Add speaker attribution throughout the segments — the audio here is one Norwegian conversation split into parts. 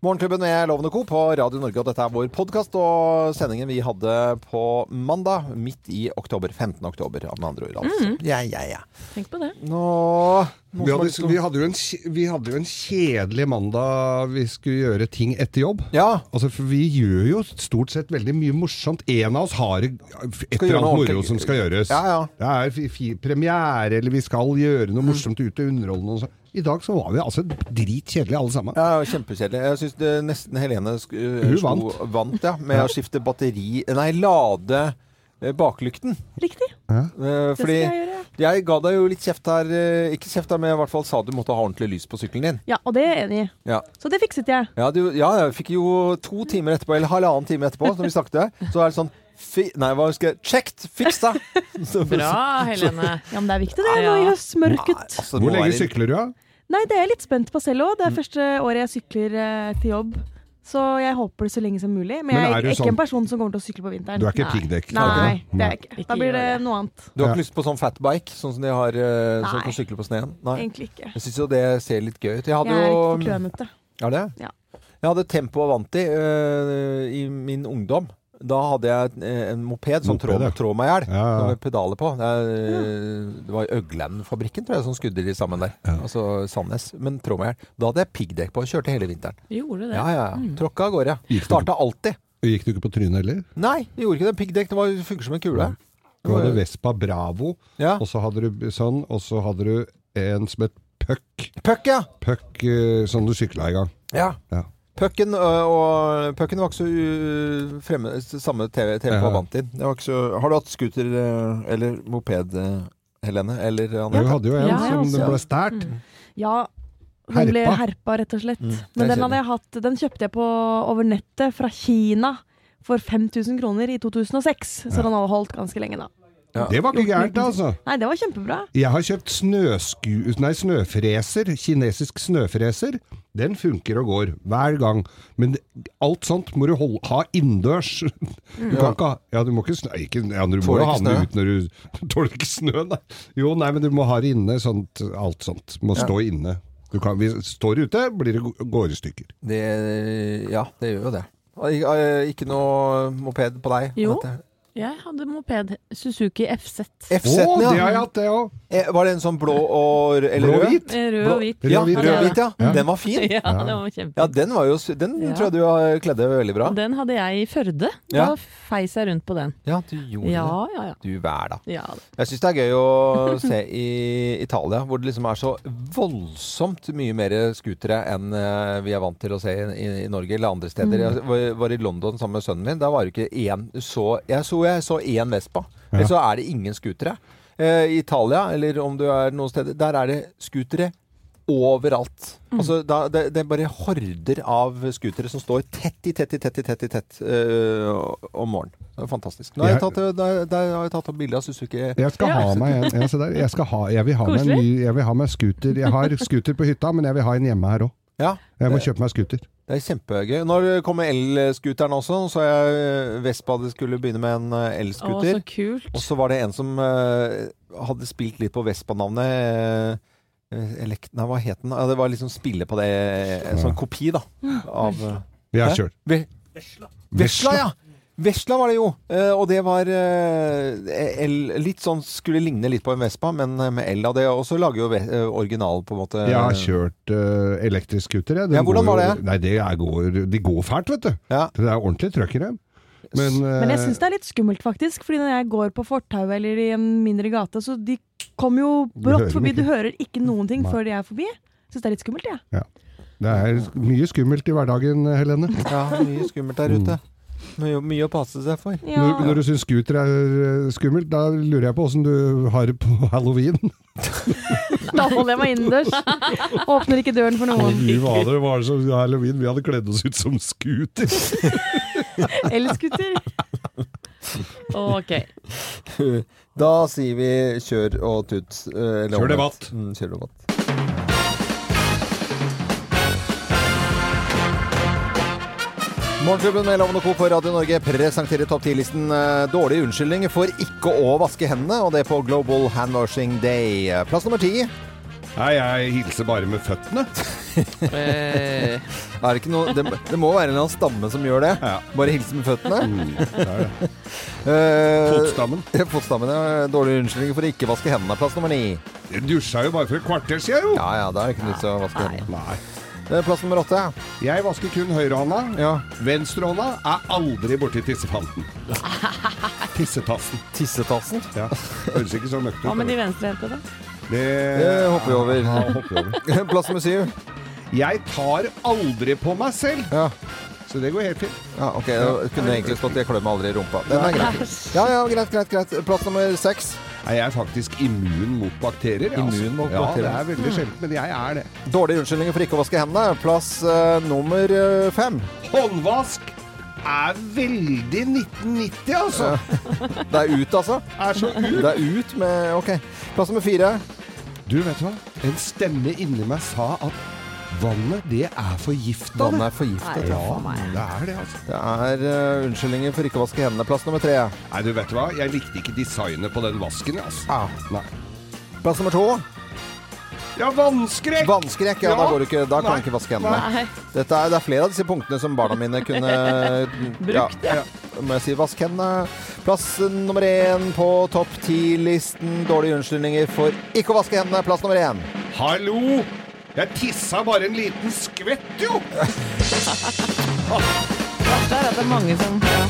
Speaker 1: Morgenklubben med Lovende Co. på Radio Norge, og dette er vår podkast og sendingen vi hadde på mandag midt i oktober. 15. oktober, med andre ord. Altså. Ja, ja, ja.
Speaker 2: Tenk på det.
Speaker 1: Nå
Speaker 3: Vi hadde, vi, hadde jo en, vi hadde jo en kjedelig mandag vi skulle gjøre ting etter jobb.
Speaker 1: Ja.
Speaker 3: Altså, for vi gjør jo stort sett veldig mye morsomt. En av oss har et eller annet moro som skal gjøres.
Speaker 1: Ja, ja.
Speaker 3: Det er premiere, eller vi skal gjøre noe morsomt ute, og sånn. I dag så var vi altså dritkjedelige alle sammen.
Speaker 1: Ja, Kjempekjedelig. Jeg syns nesten Helene
Speaker 3: Hun vant.
Speaker 1: vant ja, med
Speaker 3: Ja.
Speaker 1: å skifte batteri Nei, lade eh, baklykten.
Speaker 2: Riktig.
Speaker 1: Eh,
Speaker 2: Det skal
Speaker 1: fordi
Speaker 2: jeg gjøre.
Speaker 1: jeg ga deg jo litt kjeft her. eh, Ikke kjeft, her, men jeg i hvert fall sa du måtte ha ordentlig lys på sykkelen din.
Speaker 2: Ja, og det er jeg enig i.
Speaker 1: Ja.
Speaker 2: Så det fikset jeg.
Speaker 1: Ja, du, ja, jeg fikk jo to timer etterpå, eller halvannen time etterpå, når vi snakket, så er det sånn fi, Nei, hva husker jeg? Checked! Fiksa!
Speaker 4: Bra, Helene.
Speaker 2: Ja, men det er viktig det,
Speaker 4: Ja.
Speaker 2: nå i høstmørket.
Speaker 1: Altså, det må
Speaker 3: Hvor lenge sykler du, da?
Speaker 2: Nei, det er jeg litt spent på selv òg. Det er første året jeg sykler eh, til jobb. Så jeg håper det så lenge som mulig. Men,
Speaker 3: Men
Speaker 2: jeg
Speaker 3: er
Speaker 2: er ikke
Speaker 3: sånn-
Speaker 2: en person som kommer til å sykle på vinteren.
Speaker 3: Du er ikke
Speaker 4: Nei.
Speaker 3: piggdekk?
Speaker 2: Nei, det er jeg ikke. Da blir det noe annet.
Speaker 1: Du har ikke lyst på sånn fatbike, sånn som de har eh, som kan sykle på sneen? Nei.
Speaker 2: Egentlig ikke.
Speaker 1: Jeg syns jo det ser litt gøy ut. Jeg
Speaker 2: Jeg
Speaker 1: hadde
Speaker 2: er litt for
Speaker 1: jo
Speaker 2: klønete.
Speaker 1: Er det?
Speaker 2: Ja.
Speaker 1: Jeg hadde Tempo Avanti eh, i min ungdom. Da hadde jeg eh, en moped som
Speaker 3: Moped,
Speaker 1: trå,
Speaker 3: ja.
Speaker 1: trå meg i hjel.
Speaker 3: Ja, ja.
Speaker 1: Med pedaler på. Det, er, eh, det var Øgland-fabrikken tror jeg som skudde de sammen der.
Speaker 3: Ja.
Speaker 1: Altså Sandnes. Men trå meg i hjel. Da hadde jeg piggdekk på og kjørte hele vinteren.
Speaker 4: Gjorde det.
Speaker 1: Ja, ja, ja. Tråkka av gårde. Starta alltid.
Speaker 3: Gikk du ikke på trynet heller?
Speaker 1: Nei, jeg gjorde ikke det. Piggdekk det var, funker som en kule.
Speaker 3: Du hadde Vespa Bravo,
Speaker 1: Ja.
Speaker 3: og så hadde du sånn, og så hadde du en som het Puck.
Speaker 1: Puck, ja.
Speaker 3: Puck sånn som du sykla i gang.
Speaker 1: ja.
Speaker 3: Ja.
Speaker 1: Pucken, og, pucken var ikke så fremme Samme TV, TV på
Speaker 3: Ja.
Speaker 1: Avanti. Det var ikke så, har du hatt scooter eller moped, Helene? Eller
Speaker 3: Du hadde jo en
Speaker 2: Ja,
Speaker 3: som
Speaker 2: også.
Speaker 3: ble stært.
Speaker 2: Ja, den ble
Speaker 3: Herpa.
Speaker 2: rett og slett.
Speaker 1: Mm,
Speaker 2: Men den hadde jeg hatt Den kjøpte jeg på over nettet fra Kina for 5000 kroner i 2006. Så den hadde holdt ganske lenge, da.
Speaker 1: Ja.
Speaker 3: Det var ikke gærent, altså.
Speaker 2: Nei, det var kjempebra.
Speaker 3: Jeg har kjøpt snøsku... Nei, snøfreser. Kinesisk snøfreser. Den funker og går hver gang. Men alt sånt må du holde, ha innendørs. Du kan ikke ha Ja, du må ikke snø... Ikke, ja, du må jo ha den ut når du Tåler ikke snø, nei. Jo, nei, men du må ha det inne. Sånt, alt sånt må
Speaker 1: Ja.
Speaker 3: stå inne. Du kan, vi står ute, blir det gå- går i stykker.
Speaker 1: Det, ja, det gjør jo det. Ikke noe moped på deg?
Speaker 4: Jo.
Speaker 1: Dette.
Speaker 4: Jeg hadde moped. Suzuki FZ.
Speaker 3: FZ
Speaker 1: oh, ja.
Speaker 3: det har jeg hatt, det òg!
Speaker 1: Eh, Var det en sånn blå og eller
Speaker 3: Blå hvit?
Speaker 4: Rød og hvit.
Speaker 1: Ja, rød og hvit, ja.
Speaker 3: Ja.
Speaker 1: Den var fin.
Speaker 4: Ja, den var kjempe.
Speaker 1: Ja, den var jo Den
Speaker 4: Ja.
Speaker 1: tror jeg du har kledde veldig bra.
Speaker 4: Den hadde jeg i Førde.
Speaker 1: Ja.
Speaker 4: Da feis jeg rundt på den.
Speaker 1: Ja, du gjorde
Speaker 4: Ja,
Speaker 1: det.
Speaker 4: ja, ja.
Speaker 1: Du vær da.
Speaker 4: ja.
Speaker 1: Jeg syns det er gøy å se i Italia, hvor det liksom er så voldsomt mye mer scootere enn eh, vi er vant til å se i, i, i Norge eller andre steder. Jeg var, var i London sammen med sønnen min. Da var det ikke én så, Jeg så jeg så én Vespa. Eller så er det ingen scootere. Eh, I Italia, eller om du er noen steder, der er det scootere overalt. Altså, da, det, det er bare horder av scootere som står tett i tett i tett i tett i tett eh, om morgenen. Det er fantastisk. Nå har jeg
Speaker 3: Jeg-
Speaker 1: tatt, der, der har jeg tatt opp bilde av Suzuki.
Speaker 3: Jeg skal ha meg en. jeg. Jeg, ha, jeg vil ha meg en ny Jeg vil ha meg scooter. Jeg har scooter på hytta, men jeg vil ha en hjemme her òg.
Speaker 1: Ja,
Speaker 3: Jeg må
Speaker 1: det,
Speaker 3: kjøpe meg scooter.
Speaker 1: det er kjempegøy. Når kommer elskuteren også, så jeg Vespa det skulle begynne med en elskuter.
Speaker 4: Så kult.
Speaker 1: Og så var det en som uh, hadde spilt litt på Vespa-navnet. Uh, Elekt... Nei, hva het den? Ja, det var liksom spille på det. En sånn kopi, da. Av eh,
Speaker 3: Vi har kjørt.
Speaker 1: Vesla. Vesla, ja! Vesla var det jo. Eh, og det var eh, el, litt sånn Skulle ligne litt på en Vespa, men eh, med el. av det Og så lager jo ve eh, original, på en måte.
Speaker 3: Jeg har kjørt uh, elektrisk scooter. jeg.
Speaker 1: Ja, hvordan
Speaker 3: var
Speaker 1: var
Speaker 3: jo-
Speaker 1: det?
Speaker 3: Nei, det er, går, de går fælt, vet du.
Speaker 1: Ja.
Speaker 3: Det er ordentlig trøkk i dem. Men,
Speaker 2: Men jeg
Speaker 3: eh,
Speaker 2: syns det er litt skummelt, faktisk. Fordi når jeg går på fortauet eller i en mindre gate, så de kommer jo brått forbi. Du hører ikke noen ting
Speaker 3: Nei.
Speaker 2: før de er forbi. Syns det er litt skummelt, jeg.
Speaker 3: det er mye skummelt i hverdagen, Helene.
Speaker 1: Ja, mye skummelt der ute. Mye, mye å passe seg for.
Speaker 2: Ja.
Speaker 3: Når, når du syns scooter er eh, skummelt, da lurer jeg på åssen du har det på halloween.
Speaker 2: Da holder jeg meg innendørs. Åpner ikke døren for noen.
Speaker 3: Fy fader, det var som halloween. Vi hadde kledd oss ut som scooter.
Speaker 2: Elskuter.
Speaker 4: Ok.
Speaker 1: Da sier vi kjør og tut. eh, eller
Speaker 3: Kjør debatt.
Speaker 1: Mm, kjør debatt. Morgenklubben med Loven og Co. på Radio Norge presenterer topp 10-listen Dårlig unnskyldning for ikke å vaske hendene, og det på Global Handwashing Day. Plass nummer ti.
Speaker 3: Nei, jeg hilser bare med føttene.
Speaker 4: Eh,
Speaker 1: Er det, ikke noe, det, det må være en eller annen stamme som gjør det.
Speaker 3: Ja.
Speaker 1: Bare hilse med føttene.
Speaker 3: Mm, det er det.
Speaker 1: Eh,
Speaker 3: Fotstammen.
Speaker 1: Fotstammen, ja. Dårlig unnskyldning for å ikke vaske hendene. Plass nummer ni.
Speaker 3: Jeg dusja jo bare for et kvarter siden, jo!
Speaker 1: Ja ja, da er det ikke nytt å vaske hendene.
Speaker 3: Nei.
Speaker 1: Plass nummer åtte.
Speaker 3: Jeg vasker kun høyrehånda.
Speaker 1: Ja.
Speaker 3: Venstrehånda er aldri borti tissefanten. Tissetassen.
Speaker 1: Tissetassen.
Speaker 3: Ja. Høres ikke så møkkete ut.
Speaker 4: Hva med de
Speaker 3: det.
Speaker 4: venstrehendte, da?
Speaker 3: Det
Speaker 1: Det hopper vi over.
Speaker 3: Ja, hopper over.
Speaker 1: Plass nummer syv.
Speaker 3: Jeg tar aldri på meg selv,
Speaker 1: Ja.
Speaker 3: så det går helt fint.
Speaker 1: ja, ok. Det kunne egentlig stått 'jeg klør meg aldri i rumpa'. Den er greit. Ja, ja, greit, greit, greit. Plass nummer seks.
Speaker 3: Nei, Jeg er faktisk immun mot bakterier.
Speaker 1: Immun mot
Speaker 3: ja,
Speaker 1: bakterier.
Speaker 3: det er veldig sjeldent, men jeg er det.
Speaker 1: Dårlige unnskyldninger for ikke å vaske hendene. Plass uh, nummer eh, fem.
Speaker 3: Håndvask er veldig 1990, altså.
Speaker 1: Det er ut, altså.
Speaker 3: Er så ut.
Speaker 1: Det er ut med Ok. Plass nummer fire.
Speaker 3: Du, vet du hva? En stemme inni meg sa at vannet, det er forgifta.
Speaker 1: Vannet er forgiftet.
Speaker 4: Nei,
Speaker 1: Ja.
Speaker 3: Det er det, altså.
Speaker 1: Det er uh, unnskyldninger for ikke å vaske hendene. Plass nummer tre.
Speaker 3: Nei, du vet hva? Jeg likte ikke designet på den vasken, altså.
Speaker 1: Ja.
Speaker 3: Nei.
Speaker 1: Plass nummer to.
Speaker 3: Ja, vannskrekk!
Speaker 1: Vannskrekk. Ja,
Speaker 3: Ja.
Speaker 1: da går det ikke. Da kan du ikke vaske hendene. Er, det er flere av disse punktene som barna mine kunne
Speaker 4: Brukt,
Speaker 1: ja. Må jeg si vask hendene. Plass nummer én på topp ti-listen. Dårlige unnskyldninger for ikke å vaske hendene. Plass nummer én.
Speaker 3: Hallo! Jeg tissa bare en liten skvett, jo!
Speaker 4: Det er at det er mange som ja.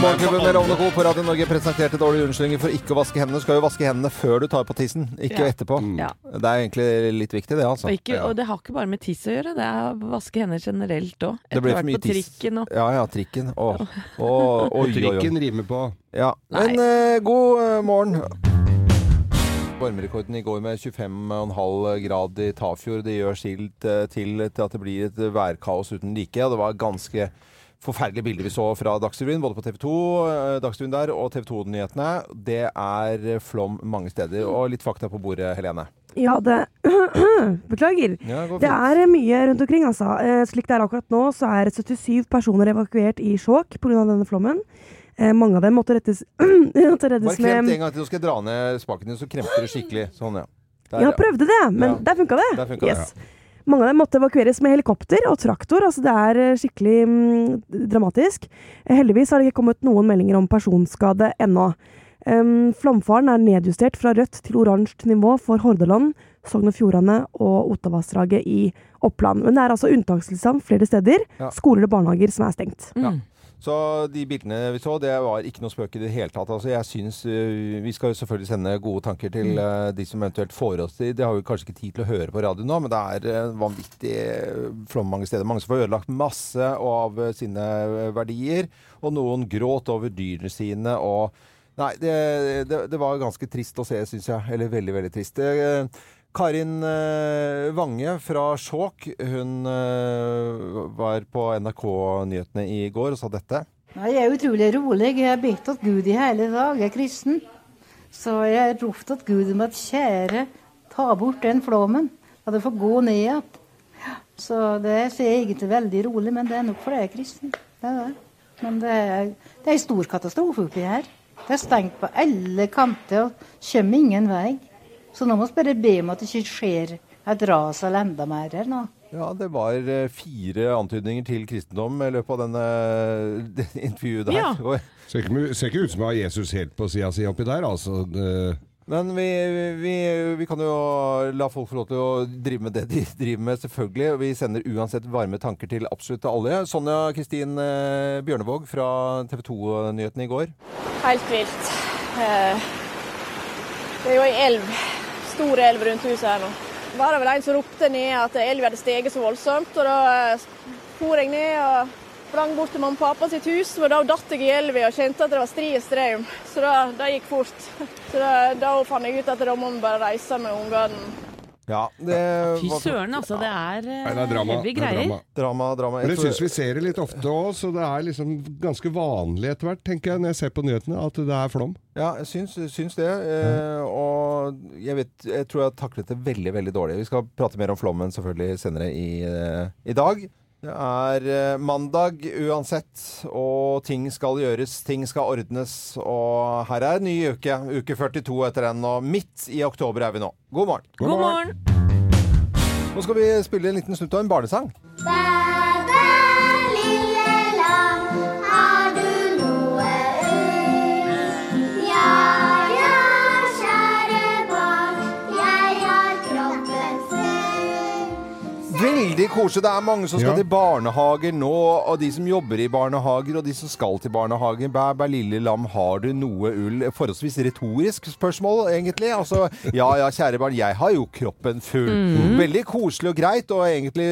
Speaker 1: Morgenklubben med Lovende Co. på Radio Norge presenterte dårlige unnskyldninger for ikke å vaske hendene. Du skal jo vaske hendene før du tar på tissen, ikke
Speaker 4: Ja.
Speaker 1: etterpå.
Speaker 4: Ja.
Speaker 1: Det er egentlig litt viktig, det, altså.
Speaker 4: Og, ikke, og det har ikke bare med tiss å gjøre, det er å vaske hender generelt òg.
Speaker 1: Det for mye
Speaker 4: på
Speaker 1: tiss.
Speaker 4: trikken og
Speaker 1: Ja ja, trikken. Åh. Åh, oi, oi, oi.
Speaker 3: Trikken rimer på
Speaker 1: Ja. Men eh, god eh, morgen. Varmerekorden i går med 25,5 grad i Tafjord. Det gjør silt eh, til, til at det blir et værkaos uten like. Og det var ganske forferdelige bilder vi så fra Dagsrevyen, både på TV 2, eh, Dagsrevyen der, og TV 2-nyhetene. Det er flom mange steder. Og litt fakta på bordet, Helene.
Speaker 2: Ja, det Beklager.
Speaker 1: Ja,
Speaker 2: det,
Speaker 1: Det
Speaker 2: er mye rundt omkring, altså. Eh, Slik det er akkurat nå, så er 77 personer evakuert i Skjåk pga. denne flommen. Eh, Mange av dem måtte rettes, måtte
Speaker 1: Bare
Speaker 2: reddes
Speaker 1: kremt
Speaker 2: med
Speaker 1: en gang til, nå skal jeg dra ned spaken din, så kremter det skikkelig. Sånn, ja. Der,
Speaker 2: Ja, prøvde det, men
Speaker 1: Ja.
Speaker 2: der funka det.
Speaker 1: Der funka det,
Speaker 2: ja. Mange av dem måtte evakueres med helikopter og traktor. altså Det er eh, skikkelig mm, dramatisk. Eh, Heldigvis har det ikke kommet noen meldinger om personskade ennå. Um, flomfaren er nedjustert fra rødt til oransje nivå for Hordaland, Sogn og Fjordane og Ottavassdraget i Oppland. Men det er altså unntakstilstand flere steder.
Speaker 1: Ja.
Speaker 2: Skoler og barnehager som er stengt.
Speaker 1: Ja.
Speaker 4: mm.
Speaker 1: Så de bildene vi så, det var ikke noe spøk i det hele tatt. Altså, jeg synes, øh, Vi skal selvfølgelig sende gode tanker til øh, de som eventuelt får oss til Det har vi kanskje ikke tid til å høre på radio nå, men det er øh, vanvittig flom mange steder. Mange som får ødelagt masse av sine verdier, og noen gråt over dyrene sine. og Nei, det, det, det var ganske trist å se, syns jeg. Eller veldig, veldig trist. Karin eh, Vange fra Skjåk, hun eh, var på NRK-nyhetene i går og sa dette.
Speaker 5: Jeg er utrolig rolig. Jeg har bedt til Gud i hele dag. Jeg er kristen. Så jeg har ropt til Gud om at kjære, ta bort den flommen. At det får gå ned igjen. Så det jeg egentlig veldig rolig, men det er nok fordi jeg er kristen. Det er det. Men det er, det er en stor katastrofe oppi her. Det er stengt på alle kanter og kommer ingen vei. Så nå må vi bare be om at det ikke skjer et ras eller enda mer her nå.
Speaker 1: Ja, det var eh, fire antydninger til kristendom i løpet av denne intervjuet der.
Speaker 4: Ja.
Speaker 1: Og-
Speaker 3: Ser ikke, ser ikke ut som jeg har Jesus helt på sida si oppi der, altså.
Speaker 1: Men vi, vi, vi kan jo la folk få lov til å drive med det de driver med, selvfølgelig. Og Vi sender uansett varme tanker til absolutt alle. Sonja Kristin eh, Bjørnevåg fra TV 2-nyhetene i går.
Speaker 6: Helt vilt. Eh, Det er jo ei elv, stor elv rundt huset her nå. Var det vel en som ropte ned at elva hadde steget så voldsomt, og da eh, for jeg ned og sprang bort til mamma og pappa sitt hus, og da datt jeg i elva og kjente at det var stri strøm. Så det gikk fort. Så da, da fant jeg ut at da må vi bare reise med ungene.
Speaker 1: Ja, det
Speaker 4: Fy søren, altså. Det er, eh,
Speaker 3: nei, det er drama.
Speaker 4: heavy
Speaker 3: er
Speaker 4: greier.
Speaker 3: drama.
Speaker 1: Drama, drama.
Speaker 3: Men
Speaker 1: Jeg
Speaker 3: jeg syns vi ser det litt ofte òg, så det er liksom ganske vanlig etter hvert, tenker jeg, når jeg ser på nyhetene, at det er flom.
Speaker 1: Ja, jeg syns, syns det. Eh, og jeg, vet, jeg tror jeg har taklet det veldig veldig dårlig. Vi skal prate mer om flommen selvfølgelig senere i, eh, i dag. Det er eh, mandag uansett, og ting skal gjøres, ting skal ordnes. Og her er en ny uke. Uke 42 etter den, og midt i oktober er vi nå. God morgen.
Speaker 4: God morgen!
Speaker 1: Nå skal vi spille en liten snutt av en barnesang.
Speaker 7: Bæ,
Speaker 1: Veldig koselig. Det er mange som skal
Speaker 3: Ja.
Speaker 1: til barnehager nå, og de som jobber i barnehager, og de som skal til barnehage. Bæ, bæ, lille lam, har du noe ull? Forholdsvis retorisk spørsmål, egentlig. Altså, ja ja, kjære barn, jeg har jo kroppen full. Veldig koselig og greit, og egentlig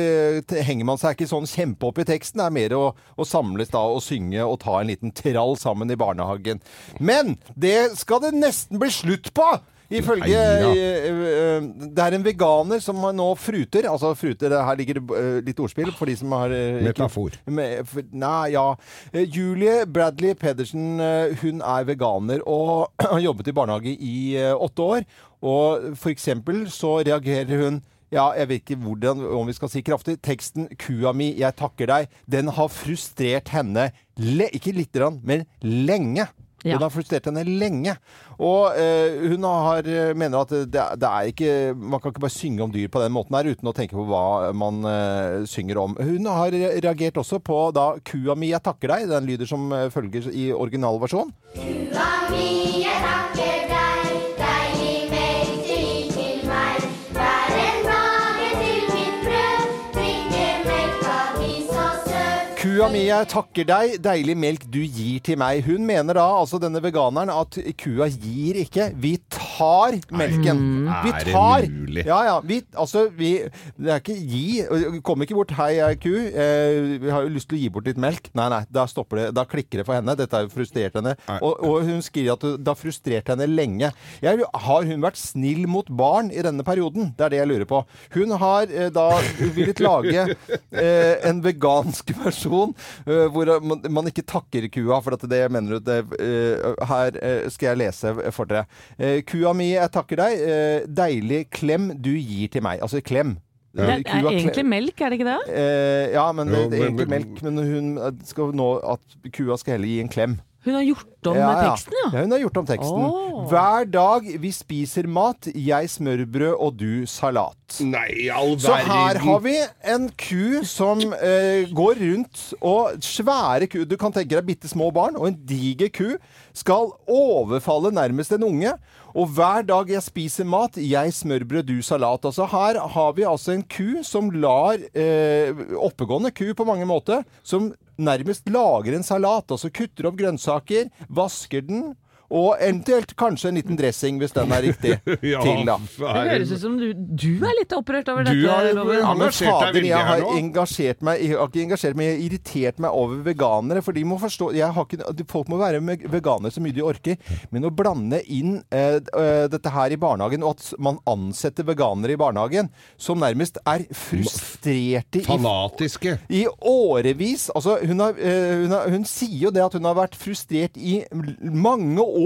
Speaker 1: eh, henger man seg ikke sånn kjempe opp i teksten. Det er mer å, å samles da og synge og ta en liten trall sammen i barnehagen. Men det skal det nesten bli slutt på! Ifølge
Speaker 3: Nei, ja.
Speaker 1: eh, eh, Det er en veganer som nå fruter. Altså fruter, her ligger det litt ordspill for de som har
Speaker 3: Metafor.
Speaker 1: ikke- nei, ja. Eh, Julie Bradley Pedersen, eh, hun er veganer og har jobbet i barnehage i eh, åtte år. Og for eksempel så reagerer hun ja, jeg vet ikke hvordan, om vi skal si kraftig. Teksten 'Kua mi, jeg takker deg', den har frustrert henne le ikke lite grann, men lenge.
Speaker 4: Ja.
Speaker 1: Hun har frustrert henne lenge. Og eh, hun har, eh, mener at det, det er ikke Man kan ikke bare synge om dyr på den måten her uten å tenke på hva man eh, synger om. Hun har reagert også på da 'Kua mi, jeg takker deg'. Den lyder som følger i originalversjon.
Speaker 7: Kua mi, jeg takker
Speaker 1: Kua mi, jeg takker deg, deilig melk du gir til meg. Hun mener da, altså denne veganeren, at kua gir ikke. Vi tar melken. Vi
Speaker 3: er det
Speaker 1: tar.
Speaker 3: mulig?
Speaker 1: Ja, ja. Vi, altså, vi Det er ikke gi. Kom ikke bort. Hei, jeg er ku. Eh, vi har jo lyst til å gi bort litt melk. Nei, nei. Da stopper det. Da klikker det for henne. Dette har jo frustrert henne. Og, og hun skriver at det har frustrert henne lenge. Jeg, har hun vært snill mot barn i denne perioden? Det er det jeg lurer på. Hun har eh, da villet lage eh, en vegansk versjon eh, hvor man, man ikke takker kua, for at det mener du det, eh, Her eh, skal jeg lese for dere. Eh, kua mi, jeg takker deg. Eh, deilig klem du gir til meg. Altså klem.
Speaker 4: Det er, egentlig melk, er det ikke det?
Speaker 1: Eh, ja, men
Speaker 3: Jo,
Speaker 1: det er egentlig melk. Men hun skal nå at kua skal heller gi en klem.
Speaker 4: Hun har gjort om
Speaker 1: Ja, ja.
Speaker 4: teksten, ja.
Speaker 1: Ja, hun har gjort om teksten.
Speaker 4: Oh.
Speaker 1: Hver dag vi spiser mat, jeg smørbrød og du salat.
Speaker 3: Nei, all verden.
Speaker 1: Så her har vi en ku som eh, går rundt, og svære ku Du kan tenke deg bitte små barn, og en diger ku skal overfalle nærmest en unge. Og hver dag jeg spiser mat, jeg smørbrød, du salat. Altså Her har vi altså en ku som lar eh, Oppegående ku på mange måter. Som nærmest lager en salat. Altså kutter opp grønnsaker, vasker den. Og eventuelt kanskje en liten dressing, hvis den er riktig.
Speaker 3: Ja,
Speaker 1: til, da.
Speaker 4: Det høres ut som du, du er litt opprørt over
Speaker 3: Du
Speaker 4: dette.
Speaker 3: har-
Speaker 4: Loven.
Speaker 1: Ja, men
Speaker 3: engasjert deg
Speaker 1: fader,
Speaker 3: veldig
Speaker 1: jeg har engasjert meg Jeg har ikke engasjert meg, jeg har irritert meg over veganere. For de må forstå jeg har ikke, Folk må være med veganere så mye de orker. Men å blande inn eh, eh, dette her i barnehagen, og at man ansetter veganere i barnehagen som nærmest er frustrerte
Speaker 3: Fanatiske.
Speaker 1: i årevis. Altså, hun, har, eh, hun, har, hun sier jo det at hun har vært frustrert i mange år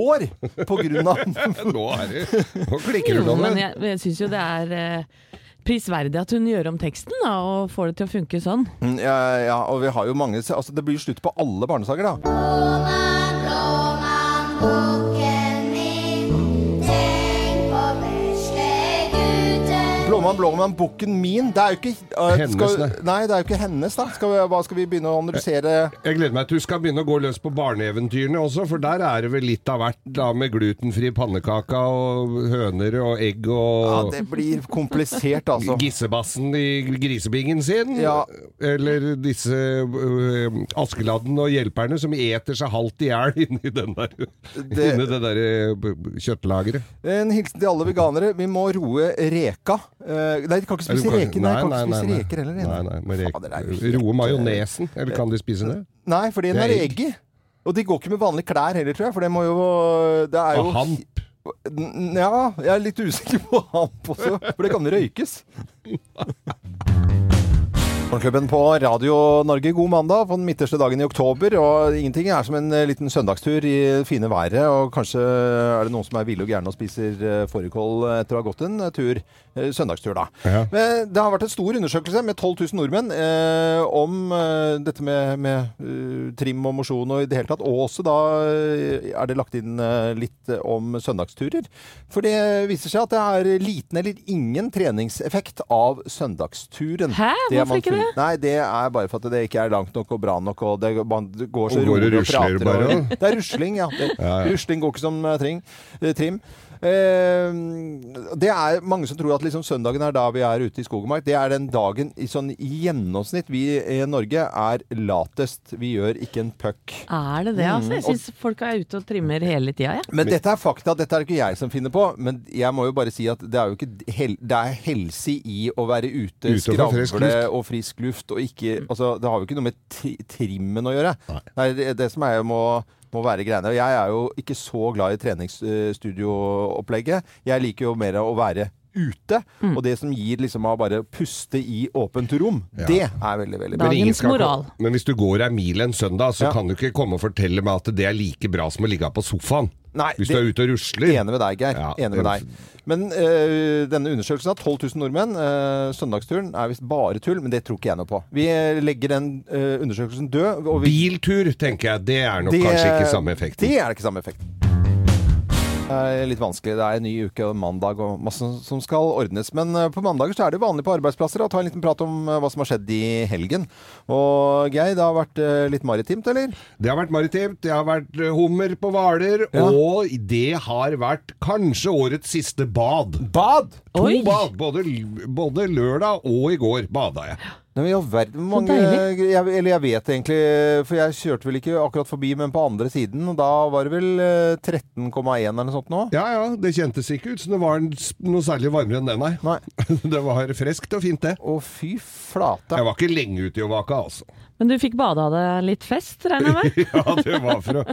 Speaker 1: på grunn av
Speaker 3: Nå er det Nå klikker du,
Speaker 4: men
Speaker 3: Loven.
Speaker 4: jeg, jeg syns jo det er eh, prisverdig at hun gjør om teksten da, og får det til å funke sånn.
Speaker 1: ja, ja, og vi har jo mange altså, Det blir slutt på alle barnesager, da.
Speaker 7: Blåmann, blåmann, bukken min,
Speaker 1: Blåmann, blåmann, bukken min. Det er jo ikke uh,
Speaker 3: Hennes,
Speaker 1: skal,
Speaker 3: nei.
Speaker 1: Det er jo ikke hennes, da. Skal vi, hva skal vi begynne å analysere?
Speaker 3: Jeg gleder meg til du skal begynne å gå løs på barneeventyrene også, for der er det vel litt av hvert, da, med glutenfri pannekaka og høner og egg
Speaker 1: Ja, det blir komplisert, altså.
Speaker 3: Gissebassen i grisebingen sin,
Speaker 1: Ja.
Speaker 3: eller disse uh, Askeladden og hjelperne som eter seg halvt i hjel inni, den der,
Speaker 1: Det-
Speaker 3: inni det der øh, kjøttlageret.
Speaker 1: En hilsen til alle veganere. Vi må roe reka. Eh, nei, de kan ikke spise
Speaker 3: kan,
Speaker 1: reker. Nei,
Speaker 3: nei, nei, nei.
Speaker 1: reker heller.
Speaker 3: Nei, nei, men rek-
Speaker 1: Fader, er
Speaker 3: roe majonesen, eller kan de spise det?
Speaker 1: Nei, for den
Speaker 3: er egg.
Speaker 1: i. Og de går ikke med vanlige klær heller, tror jeg. For det må jo Det er jo
Speaker 3: Og hamp.
Speaker 1: Nja, Ja, jeg er litt usikker på hamp også. For det kan røykes. Morgenklubben på Radio Norge, god mandag på den midterste dagen i oktober. Og ingenting er som en eh, liten søndagstur i det fine været. Og kanskje er det noen som er ville og gærne og spiser eh, fårikål etter å ha gått en eh, tur. Søndagstur, da.
Speaker 3: Ja.
Speaker 1: Men det har vært en stor undersøkelse med 12 000 nordmenn eh, om eh, dette med, med uh, trim og mosjon og i det hele tatt. Og også da er det lagt inn litt om søndagsturer. For det viser seg at det er liten eller ingen treningseffekt av søndagsturen.
Speaker 4: Hæ? Hvorfor ikke det?
Speaker 1: Nei, det er bare for at det ikke er langt nok og bra nok, og det, man går så
Speaker 3: Og går
Speaker 1: rolig og prater.
Speaker 3: bare,
Speaker 1: og, det er rusling, ja. Det,
Speaker 3: Ja, ja.
Speaker 1: Rusling går ikke som eh, eh, trim. Eh, det er mange som tror at liksom søndagen er da vi er ute i skog og mark. Det er den dagen i sånn i gjennomsnitt vi i Norge er latest. Vi gjør ikke en puck.
Speaker 4: Er det det, altså? Jeg
Speaker 1: Mm, og-
Speaker 4: syns folk er ute og trimmer hele tida, jeg.
Speaker 1: Men dette er fakta, dette er det ikke jeg som finner på. Men jeg må jo bare si at det er jo ikke hel, Det er helse i å være ute,
Speaker 3: Ute
Speaker 1: skravle
Speaker 3: luft.
Speaker 1: og frisk luft, og ikke Altså, det har jo ikke noe med trimmen å gjøre. Nei. det er det som er må må være greiene. Og jeg er jo ikke så glad i treningsstudioopplegget. Jeg liker jo mer å være ute.
Speaker 4: Mm.
Speaker 1: Og det som gir liksom å bare puste i åpent rom,
Speaker 3: Ja.
Speaker 1: det er veldig, veldig bra.
Speaker 3: Men
Speaker 4: Dagens
Speaker 3: skal
Speaker 4: moral.
Speaker 3: Men hvis du går ei mil en søndag, så
Speaker 1: Ja.
Speaker 3: kan du ikke komme og fortelle meg at det er like bra som å ligge på sofaen.
Speaker 1: Nei,
Speaker 3: Hvis du er ute og rusler.
Speaker 1: Enig med deg, Geir.
Speaker 3: Ja,
Speaker 1: Enig med deg. Men øh, denne undersøkelsen av 12 000 nordmenn, øh, søndagsturen, er visst bare tull, men det tror ikke jeg noe på. Vi eh, legger den øh, undersøkelsen død. Og vi,
Speaker 3: Biltur, tenker jeg, det er nok
Speaker 1: Det-
Speaker 3: kanskje ikke samme effekten.
Speaker 1: Det er det ikke samme effekt. Det er litt vanskelig. Det er en ny uke og mandag og masse som skal ordnes. Men eh, på mandager så er det vanlig på arbeidsplasser å ta en liten prat om eh, hva som har skjedd i helgen. Og Geir, det har vært eh, litt maritimt, eller?
Speaker 3: Det har vært maritimt, det har vært hummer på Hvaler,
Speaker 1: Ja.
Speaker 3: og det har vært kanskje årets siste bad.
Speaker 1: Bad!
Speaker 3: To
Speaker 4: Oi.
Speaker 3: bad, både, både lørdag og i går bada jeg.
Speaker 1: Nei, men i all verden, mange,
Speaker 4: deilig.
Speaker 1: jeg, Eller jeg vet egentlig, for jeg kjørte vel ikke akkurat forbi, men på andre siden, og da var det vel eh, 13,1 eller noe sånt nå?
Speaker 3: Ja ja, det kjentes ikke ut som det var noe særlig varmere enn det, nei.
Speaker 1: Nei.
Speaker 3: Det var freskt og fint, det.
Speaker 1: Å, fy flate.
Speaker 3: Jeg var ikke lenge ute i Ovaka, altså.
Speaker 4: Men du fikk bada det litt fest, regner jeg med?
Speaker 3: Ja, det var for å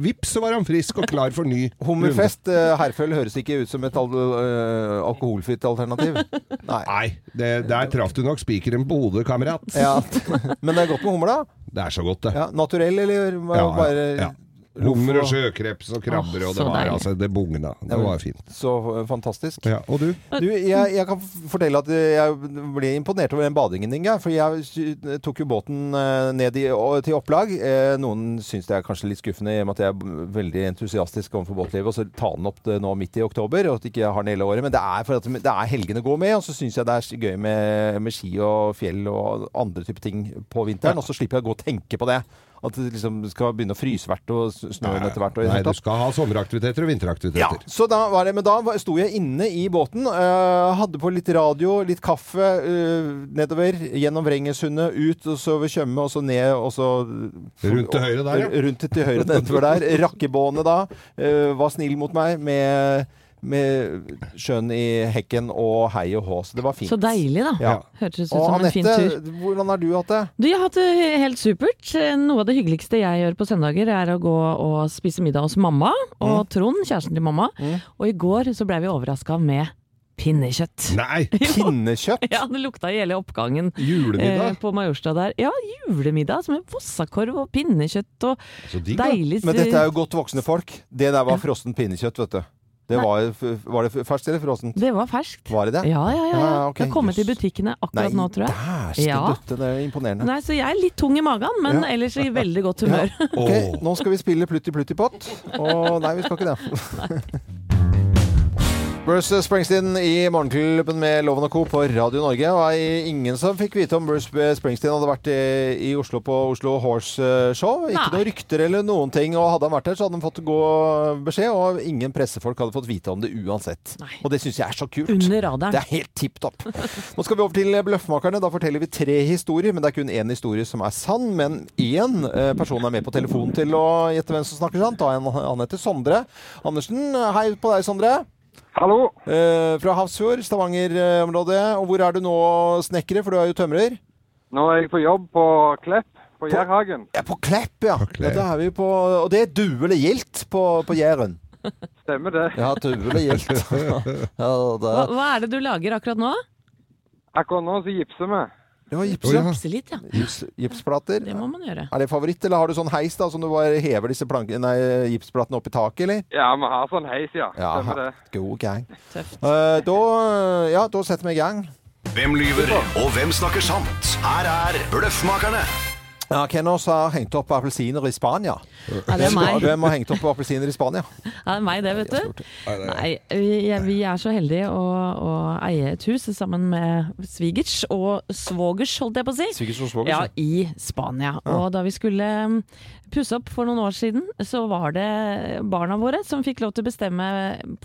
Speaker 3: Vips, så var han frisk og klar for ny runde.
Speaker 1: Hummerfest, eh, herføl, høres ikke ut som et al eh, alkoholfritt alternativ. Nei.
Speaker 3: Nei, det, der traff du nok spikeren på hodet, kamerat.
Speaker 1: Ja. Men det er godt med hummer, da?
Speaker 3: Det er så godt, det.
Speaker 1: Ja, naturell, eller
Speaker 3: bare ja, ja.
Speaker 1: Loff
Speaker 3: Hummer og sjøkreps og krabber,
Speaker 4: oh,
Speaker 3: og det var
Speaker 4: deilig.
Speaker 3: altså Det bugna. Det var fint.
Speaker 1: Så eh, fantastisk.
Speaker 3: Ja, og du?
Speaker 1: Du, jeg, jeg kan fortelle at jeg ble imponert over den badingen din, Geir. For jeg tok jo båten eh, ned i, til opplag. Eh, Noen syns det er kanskje litt skuffende i og med at jeg er veldig entusiastisk overfor båtlivet, og så ta den opp det nå midt i oktober, og at jeg ikke har den hele året. Men det er for at det er helgene går med, og så syns jeg det er gøy med, med ski og fjell og andre typer ting på vinteren. Og så slipper jeg å gå og tenke på det. At det liksom skal begynne å fryse hvert og snøen snø etter hvert.
Speaker 3: Nei, du skal ha sommeraktiviteter og
Speaker 1: Ja,
Speaker 3: vinteraktiviteter.
Speaker 1: så da var det, men da sto jeg inne i båten, Uh, hadde på litt radio, litt kaffe uh, nedover, gjennom Vrengesundet, ut, og så over Tjøme, og så ned, og så
Speaker 3: Rundt til høyre der, ja.
Speaker 1: Rundt til høyre nedover der. Rakkebåene da, uh, var snill mot meg med, med sjøen i hekken og hei og hå, så det var fint.
Speaker 4: Så deilig, da.
Speaker 1: Ja.
Speaker 4: Hørtes ut
Speaker 1: som
Speaker 4: som en fin
Speaker 1: Anette,
Speaker 4: tur.
Speaker 1: hvordan har du hatt det?
Speaker 4: Du, jeg har hatt det helt supert. Noe av det hyggeligste jeg gjør på søndager, er å gå og spise middag hos mamma og Trond, kjæresten til mamma.
Speaker 1: Mm.
Speaker 4: Og i går så ble vi overraska med pinnekjøtt.
Speaker 3: Nei!
Speaker 1: Pinnekjøtt?
Speaker 4: Ja, det lukta i hele oppgangen eh,
Speaker 3: Julemiddag?
Speaker 4: på Majorstua der. Ja, julemiddag som en vossakorv og pinnekjøtt og deilig
Speaker 1: Men dette er jo godt voksne folk. Det der var frossen pinnekjøtt, vet du. Det var, var det ferskt eller frossent?
Speaker 4: Det var ferskt.
Speaker 1: Var det det?
Speaker 4: Ja, ja, ja. ja.
Speaker 1: Ja, ok,
Speaker 4: det har kommet i butikkene akkurat nå, tror jeg.
Speaker 1: Nei,
Speaker 4: Ja.
Speaker 1: døtte, det er imponerende.
Speaker 4: Nei, Så jeg er litt tung i magen, men
Speaker 1: Ja.
Speaker 4: ellers i veldig godt humør.
Speaker 1: Ok,
Speaker 3: Åh.
Speaker 1: Nå skal vi spille Plutti Plutti Pott. Og nei, vi skal ikke det. Bruce Springsteen i Morgenklubben med Loven og Co. på Radio Norge. Og var ingen som fikk vite om Bruce Springsteen hadde vært i, Oslo på Oslo Horse Show. Ikke
Speaker 4: Nei.
Speaker 1: noen rykter eller noen ting. Og hadde han vært der, så hadde han fått gå beskjed, og ingen pressefolk hadde fått vite om det uansett.
Speaker 4: Nei.
Speaker 1: Og det syns jeg er så kult.
Speaker 4: Under
Speaker 1: Det er helt tipp topp. Nå skal vi over til Bløffmakerne. Da forteller vi tre historier, men det er kun én historie som er sann. Men én eh, person er med på telefonen til å gjette hvem som snakker sant. Da er han heter Sondre Andersen. Hei på deg, Sondre.
Speaker 8: Hallo.
Speaker 1: Eh, fra Hafrsfjord, Stavanger-området. Og hvor er du nå, snekkere? For du er jo tømrer.
Speaker 8: Nå er jeg på jobb på Klepp på Jærhagen.
Speaker 1: Ja, på Klepp, ja.
Speaker 3: Klepp.
Speaker 1: ja er vi på, og det er du eller gildt på, på Jæren.
Speaker 8: Stemmer det.
Speaker 1: Ja, due gildt. ja,
Speaker 4: Hva, hva er det du lager akkurat nå?
Speaker 8: Akkurat nå så gipser vi.
Speaker 3: Ja.
Speaker 1: ja.
Speaker 4: Gipse litt, ja.
Speaker 1: Gips, gipsplater.
Speaker 4: Det må man gjøre.
Speaker 1: Er det favoritt, eller har du sånn heis da, som du bare hever disse nei, gipsplatene opp i taket, eller?
Speaker 8: Ja, vi har sånn heis, ja.
Speaker 1: Ja,
Speaker 8: Stemmer det.
Speaker 1: god gang.
Speaker 4: Tøft.
Speaker 1: Eh, da, ja, da setter vi i gang.
Speaker 9: Hvem lyver, og hvem snakker sant? Her er Bløffmakerne.
Speaker 1: Ja, Hvem av oss har hengt opp appelsiner i Spania?
Speaker 4: Ja, det er meg.
Speaker 1: Hvem har hengt opp appelsiner i Spania?
Speaker 4: Ja, det er meg det, vet du. Nei, vi, vi er så heldige å, å eie et hus sammen med svigers og svogers, holdt jeg på å si.
Speaker 1: Svigers og svogers,
Speaker 4: Ja,
Speaker 1: ja.
Speaker 4: i Spania. Og da vi skulle um, pusse opp for noen år siden, så var det barna våre som fikk lov til å bestemme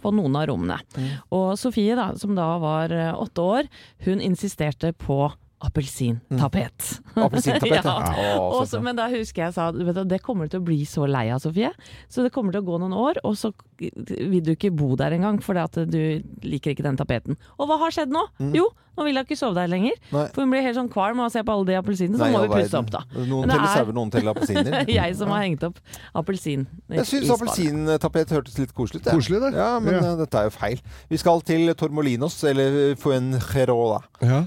Speaker 4: på noen av rommene.
Speaker 1: Mm.
Speaker 4: Og Sofie, da, som da var eh, åtte år, hun insisterte på appelsintapet.
Speaker 1: Appelsintapet, ja.
Speaker 4: ja.
Speaker 1: Å,
Speaker 4: Og
Speaker 1: så
Speaker 4: så- men da husker jeg sa vet du, det kommer du til å bli så lei av, Sofie. Så det kommer til å gå noen år, og så vil du ikke bo der engang fordi at du liker ikke den tapeten. Og hva har skjedd nå? Jo, nå vil hun ikke sove der lenger.
Speaker 1: Nei.
Speaker 4: For hun blir helt sånn kvalm av å se på alle de appelsinene, så
Speaker 1: Nei,
Speaker 4: må vi pusse opp, da.
Speaker 1: Noen teller
Speaker 4: er-
Speaker 1: sauer, noen teller appelsiner.
Speaker 4: jeg som har hengt opp appelsin i-
Speaker 1: Jeg syns appelsintapet hørtes litt koselig ut. jeg.
Speaker 3: Koselig, det.
Speaker 1: Ja, men
Speaker 3: Ja.
Speaker 1: eh, dette er jo feil. Vi skal til Tormolinos, eller Fuengirola.
Speaker 3: Ja.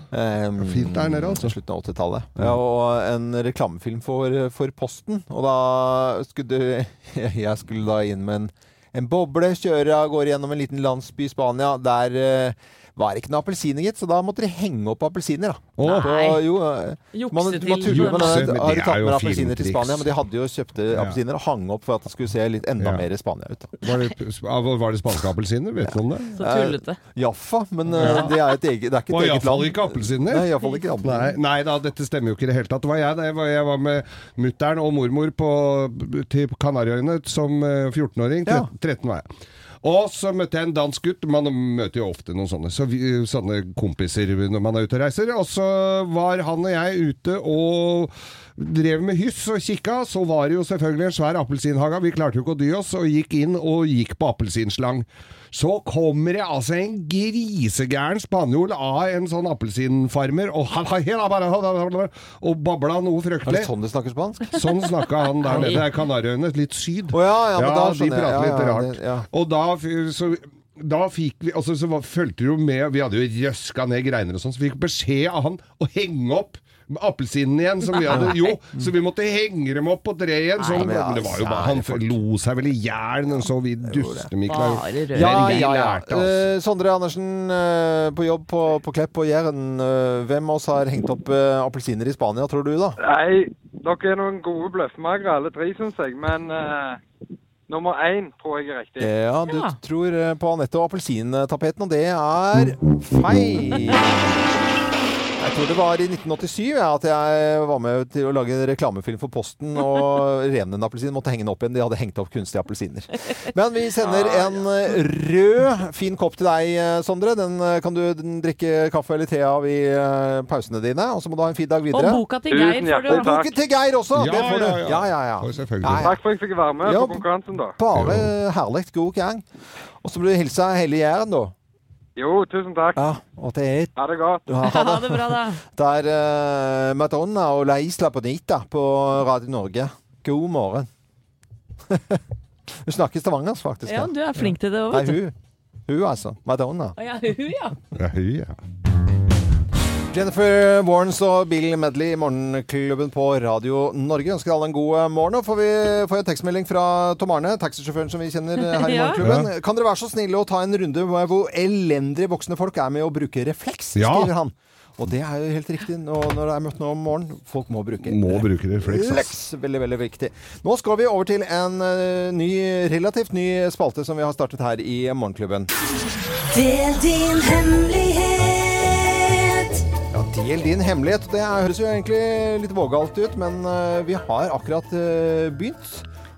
Speaker 1: Um,
Speaker 3: Fint der nede, altså.
Speaker 1: Slutten av 80-tallet. Ja, og en reklamefilm for, for Posten. Og da skulle du Jeg skulle da inn med en, en boble, kjøre av gårde gjennom en liten landsby i Spania. Der eh, var det ikke noe appelsiner, gitt, så da måtte de henge opp appelsiner. da.
Speaker 4: Nei.
Speaker 1: På- jo, eh,
Speaker 4: Jukse
Speaker 1: man,
Speaker 4: til
Speaker 1: man tuller
Speaker 3: Jukse, men
Speaker 1: Har du tatt med appelsiner til. Spania? Men de hadde jo kjøpte appelsiner og hang opp for at det skulle se litt enda
Speaker 3: Ja.
Speaker 1: mer Spania ut. da.
Speaker 3: Var det, var det spanske appelsiner? Vet du om det?
Speaker 4: Så tullete.
Speaker 1: Jaffa, men eh, det er et eget, det er ikke
Speaker 3: Og
Speaker 1: et eget land.
Speaker 3: ikke appelsiner.
Speaker 1: Nei, iallfall ikke
Speaker 3: Nei,
Speaker 1: appelsiner.
Speaker 3: nei da, dette stemmer jo ikke i det hele tatt. Det var jeg, det var, jeg var med mutter'n og mormor på, til Kanariøyene som eh, 14-åring.
Speaker 1: Ja.
Speaker 3: 13 var jeg. Og så møtte jeg en dansk gutt. Man møter jo ofte noen sånne, så vi, sånne kompiser når man er ute og reiser. Og så var han og jeg ute og drev med hyss og kikka. Så var det jo selvfølgelig en svær appelsinhage. Vi klarte jo ikke å dy oss, og gikk inn og gikk på appelsinslang. Så kommer det altså en grisegæren spanjol av en sånn appelsinfarmer og, og babla noe
Speaker 1: Er det sånn de snakker spansk?
Speaker 3: Sånn snakka han der nede. Det Kanariøyene, litt syd.
Speaker 1: Oh, ja, ja, men da
Speaker 3: de prater
Speaker 1: Ja,
Speaker 3: litt
Speaker 1: ja,
Speaker 3: rart.
Speaker 1: det- ja.
Speaker 3: Og da, så, da fikk vi Altså, så fulgte det jo med Vi hadde jo røska ned greiner og sånn, så vi fikk beskjed av han å henge opp appelsinene igjen, som vi hadde Jo, så vi måtte henge dem opp på treet igjen. Sånn,
Speaker 1: Nei, men
Speaker 3: men det var jo bare Han lo seg vel i hjel, den så vi dustemikla
Speaker 4: Bare.
Speaker 1: Ja, ja, ja.
Speaker 3: altså.
Speaker 1: Eh, Sondre Andersen uh, på jobb på, på Klepp og Jæren. Uh, hvem av oss har hengt opp appelsiner i Spania, tror du da?
Speaker 8: Nei, dere er noen gode bløffmakere alle tre, syns jeg. Men nummer én tror jeg er riktig.
Speaker 1: Ja, du
Speaker 4: Ja.
Speaker 1: tror på Anette og appelsintapeten, og det er feil. Jeg tror det var i 1987 ja, at jeg var med til å lage en reklamefilm for Posten, og Renen-appelsin måtte henge den opp igjen. De hadde hengt opp kunstige appelsiner. Men vi sender en eh, rød, fin kopp til deg, eh, Sondre. Den eh, kan du drikke kaffe eller te av i pausene dine. Og så må du ha en fin dag videre.
Speaker 4: Og boka til Geir får du
Speaker 8: og boka
Speaker 1: Boken til Geir også!
Speaker 3: Ja,
Speaker 1: det får du.
Speaker 3: ja, ja.
Speaker 1: Ja.
Speaker 8: Takk for at jeg fikk være med
Speaker 1: Ja.
Speaker 8: på konkurransen, da.
Speaker 1: Bare herlig. God gang. Og så må du hilse hele Jæren, da.
Speaker 8: Jo, tusen takk.
Speaker 1: Ja, og det er
Speaker 8: Ha det godt.
Speaker 1: Ja,
Speaker 4: Ha det bra, da.
Speaker 1: Det er uh, Madonna og La Isla Bonita på Radio Norge. God morgen. hun snakker stavangersk, faktisk.
Speaker 4: Ja,
Speaker 1: Ja.
Speaker 4: du er flink til det òg, vet du.
Speaker 1: hun. Hun, altså. Madonna.
Speaker 4: Å ja, hun, ja.
Speaker 3: Ja, hun, ja.
Speaker 1: Jennifer Warnes og Bill Medley i Morgenklubben på Radio Norge. Ønsker alle en god eh, morgen. Og får vi får en tekstmelding fra Tom Arne, taxisjåføren som vi kjenner eh, her i
Speaker 4: Ja.
Speaker 1: Morgenklubben. Kan dere være så snille å ta en runde med hvor elendige voksne folk er med å bruke refleks,
Speaker 3: Ja.
Speaker 1: skriver han. Og det er jo helt riktig nå, når det er møtt nå om morgenen. Folk må bruke
Speaker 3: Må bruke refleks.
Speaker 1: Refleks. Veldig, veldig viktig. Nå skal vi over til en eh, ny, relativt ny spalte som vi har startet her i Morgenklubben.
Speaker 10: Del din hemmelighet.
Speaker 1: Del din hemmelighet. Det høres jo egentlig litt vågalt ut, men eh, vi har akkurat eh, begynt.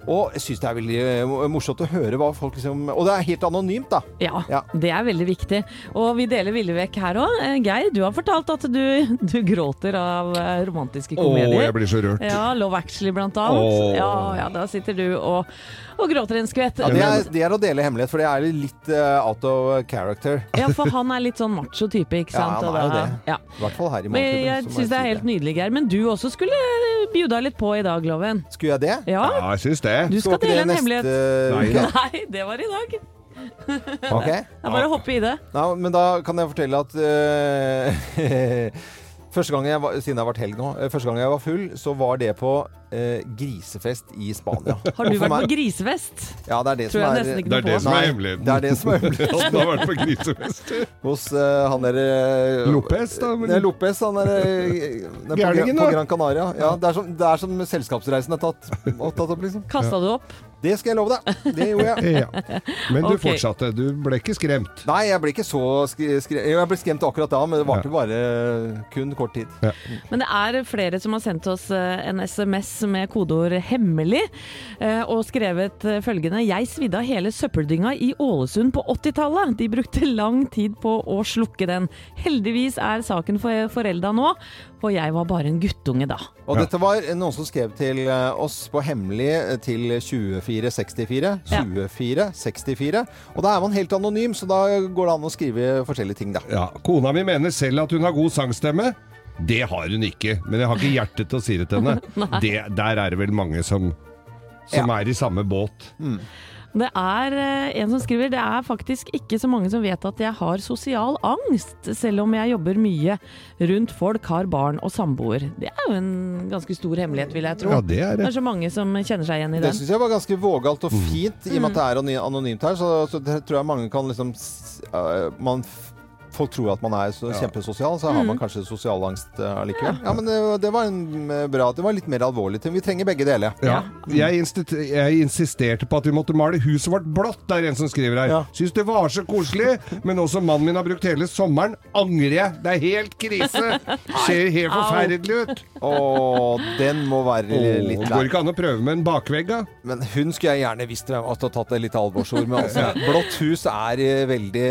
Speaker 1: Og jeg syns det er veldig eh, morsomt å høre hva folk liksom Og det er helt anonymt, da.
Speaker 4: Ja,
Speaker 1: Ja.
Speaker 4: det er veldig viktig. Og vi deler villig vekk her òg. Geir, du har fortalt at du, du gråter av romantiske romantiske
Speaker 3: Å,
Speaker 4: komedier.
Speaker 3: jeg blir så rørt.
Speaker 4: Ja, Love Actually blant annet.
Speaker 3: Åh.
Speaker 4: Ja, ja, da sitter du og, og gråter en skvett.
Speaker 1: Ja, det, er, det er å dele hemmelighet, for det er litt uh, out of character.
Speaker 4: ja, for han er litt sånn macho type, ikke sant?
Speaker 1: Ja,
Speaker 4: han
Speaker 1: er jo det.
Speaker 4: Ja.
Speaker 1: I hvert fall her i
Speaker 4: Men jeg syns det er helt nydelig, Geir. Men du også skulle bjuda litt på i dag, Loven.
Speaker 1: Skulle jeg det?
Speaker 4: Ja,
Speaker 3: Ja, jeg syns det.
Speaker 4: du skal
Speaker 1: ikke
Speaker 4: dele en hemmelighet.
Speaker 3: Nei,
Speaker 1: uke?
Speaker 4: Nei, det var i dag.
Speaker 1: Ok.
Speaker 4: Det er bare å hoppe i det.
Speaker 1: Ja, men da kan jeg fortelle at eh, Første gang jeg var, siden det har vært helg nå, eh, første gang jeg var full, så var det på eh, grisefest i Spania.
Speaker 4: Har du vært på grisefest?
Speaker 1: Ja, det er det
Speaker 4: Tror
Speaker 1: som er
Speaker 3: Det er det som er hemmeligheten.
Speaker 1: Det er det som er hemmeligheten.
Speaker 3: Du har vært på grisefest.
Speaker 1: Hos eh, han der eh,
Speaker 3: Lopez, da, men-
Speaker 1: er Lopez, han derre på,
Speaker 3: Gærningen,
Speaker 1: Gran- på. Gran Canaria. Ja, det, er som, det er som selskapsreisen er tatt, tatt opp, liksom.
Speaker 4: Kasta du opp?
Speaker 1: Det skal jeg love deg. Det gjorde jeg.
Speaker 3: Ja. Men du
Speaker 4: okay.
Speaker 3: fortsatte. Du ble ikke skremt.
Speaker 1: Nei, jeg ble ikke så skre skre Jeg ble skremt akkurat da, men det varte
Speaker 3: Ja.
Speaker 1: bare kun kort tid.
Speaker 4: Men det er flere som har sendt oss eh, en SMS med kodeord 'hemmelig' eh, og skrevet eh, følgende 'Jeg svidde av hele søppeldynga i Ålesund på 80-tallet. De brukte lang tid på å slukke den. Heldigvis er saken for forelda nå, for jeg var bare en guttunge da.
Speaker 1: Og
Speaker 3: Ja.
Speaker 1: dette var noen som skrev til eh, oss på hemmelig eh, til 2464.
Speaker 4: Ja.
Speaker 1: 2464. Og da er man helt anonym, så da går det an å skrive forskjellige ting, da.
Speaker 3: Ja, Kona mi mener selv at hun har god sangstemme. Det har hun ikke, men jeg har ikke hjerte til å si det til henne. Det, der er det vel mange som, som er i samme båt.
Speaker 4: Det er eh, en som skriver det er faktisk ikke så mange som vet at jeg har sosial angst, selv om jeg jobber mye rundt folk, har barn og samboer. Det er jo en ganske stor hemmelighet, vil jeg tro.
Speaker 3: Ja, det er
Speaker 4: Det
Speaker 3: det.
Speaker 4: er så mange som kjenner seg igjen i
Speaker 1: Det
Speaker 4: den.
Speaker 1: syns jeg var ganske vågalt og
Speaker 3: Mm.
Speaker 1: fint, i og med at det er anonymt her. Så, så det tror jeg mange kan liksom øh, man, Folk tror at man er så kjempesosial, så har
Speaker 4: Mm.
Speaker 1: man kanskje sosialangst øh, allikevel. Ja, men det, det var en øh, bra Det var litt mer alvorlig. Vi trenger begge deler.
Speaker 3: Ja. Jeg, jeg insisterte på at vi måtte male huset vårt blått, det er en som skriver her.
Speaker 1: Ja.
Speaker 3: Syns det var så koselig, men nå som mannen min har brukt hele sommeren, angrer jeg. Det er helt krise. Ser helt forferdelig ut.
Speaker 1: Å, den må være litt
Speaker 3: lei. går ikke an å prøve med en bakvegg, da?
Speaker 1: Men hun skulle jeg gjerne visst at du har tatt det litt alvorsord med. Altså. Blått hus er eh, veldig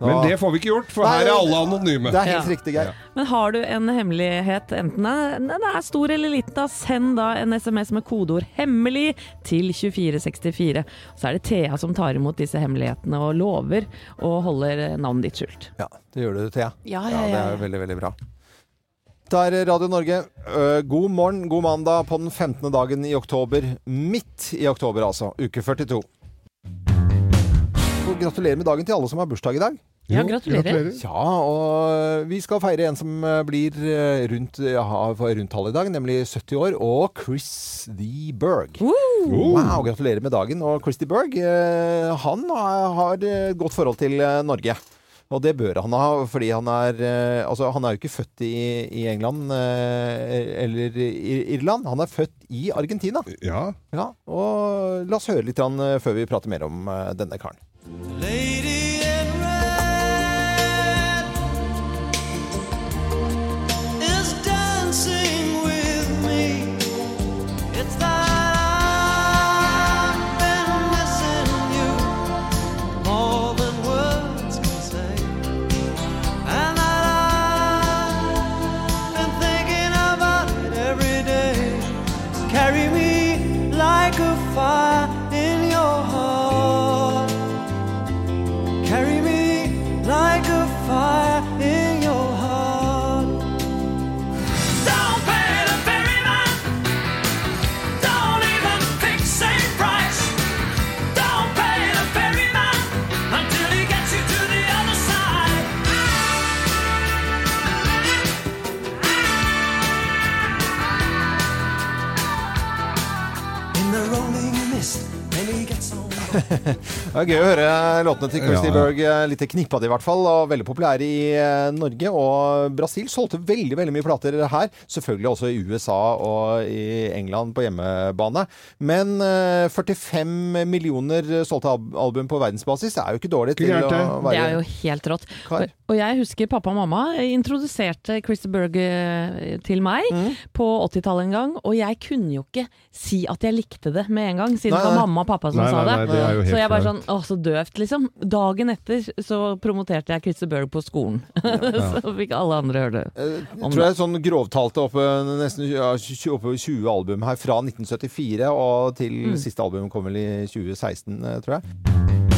Speaker 3: Men det får vi ikke gjort, for
Speaker 1: Nei,
Speaker 3: her er alle anonyme.
Speaker 1: Det er helt
Speaker 4: Ja.
Speaker 1: riktig, Geir.
Speaker 4: Men har du en hemmelighet, enten den den er stor eller liten, da send da en SMS med kodeord 'hemmelig' til 2464. Så er det Thea som tar imot disse hemmelighetene og lover og holder navnet ditt skjult.
Speaker 1: Ja, det gjør du, Thea.
Speaker 4: Ja,
Speaker 1: Ja, det er veldig, veldig bra. Det er Radio Norge. god morgen, god mandag på den 15. dagen i oktober. Midt i oktober, altså. Uke 42. Og gratulerer med dagen til alle som har bursdag i dag.
Speaker 4: Ja,
Speaker 3: gratulerer.
Speaker 4: gratulerer.
Speaker 1: Ja, og vi skal feire en som øh, blir øh, rundt, ja, rundt tallet i dag, nemlig 70 år, og Chris D. Berg. Wow, gratulerer med dagen. Og Chris D. Berg, han har øh, godt forhold til Norge. Og det bør han ha, fordi han er eh, Altså, han er jo ikke født i, i England eh, eller i Irland. Han er født i Argentina.
Speaker 3: Ja.
Speaker 1: Ja, og la oss høre litt eh, før vi prater mer om eh, denne karen.
Speaker 10: Lady
Speaker 1: Det er gøy å høre låtene til Christy
Speaker 3: Ja, ja.
Speaker 1: Berg. eh, Litt knippa de i hvert fall, og veldig populære i eh, Norge. Og Brasil solgte veldig veldig mye plater her. Selvfølgelig også i USA og i England på hjemmebane. Men eh, 45 millioner solgte album på verdensbasis det er jo ikke dårlig til å
Speaker 4: Det er jo helt rått.
Speaker 1: kar.
Speaker 4: Og- jeg husker pappa og mamma introduserte Christy Berg eh, til meg
Speaker 1: Mm.
Speaker 4: på 80-tallet en gang, og jeg kunne jo ikke si at jeg likte det med en gang, siden
Speaker 1: Nei,
Speaker 4: det var mamma og pappa som
Speaker 3: Nei,
Speaker 4: sa
Speaker 3: nei,
Speaker 4: det.
Speaker 3: nei, det
Speaker 4: så jeg bare sånn, å så døvt liksom. Dagen etter så promoterte jeg Chris Berg på skolen. så fikk alle andre høre det.
Speaker 1: Eh, tror jeg sånn grovtalte oppe nesten ja, tj- oppe 20 album her fra 1974 og til
Speaker 4: Mm.
Speaker 1: siste album kom vel i 2016, eh, tror jeg.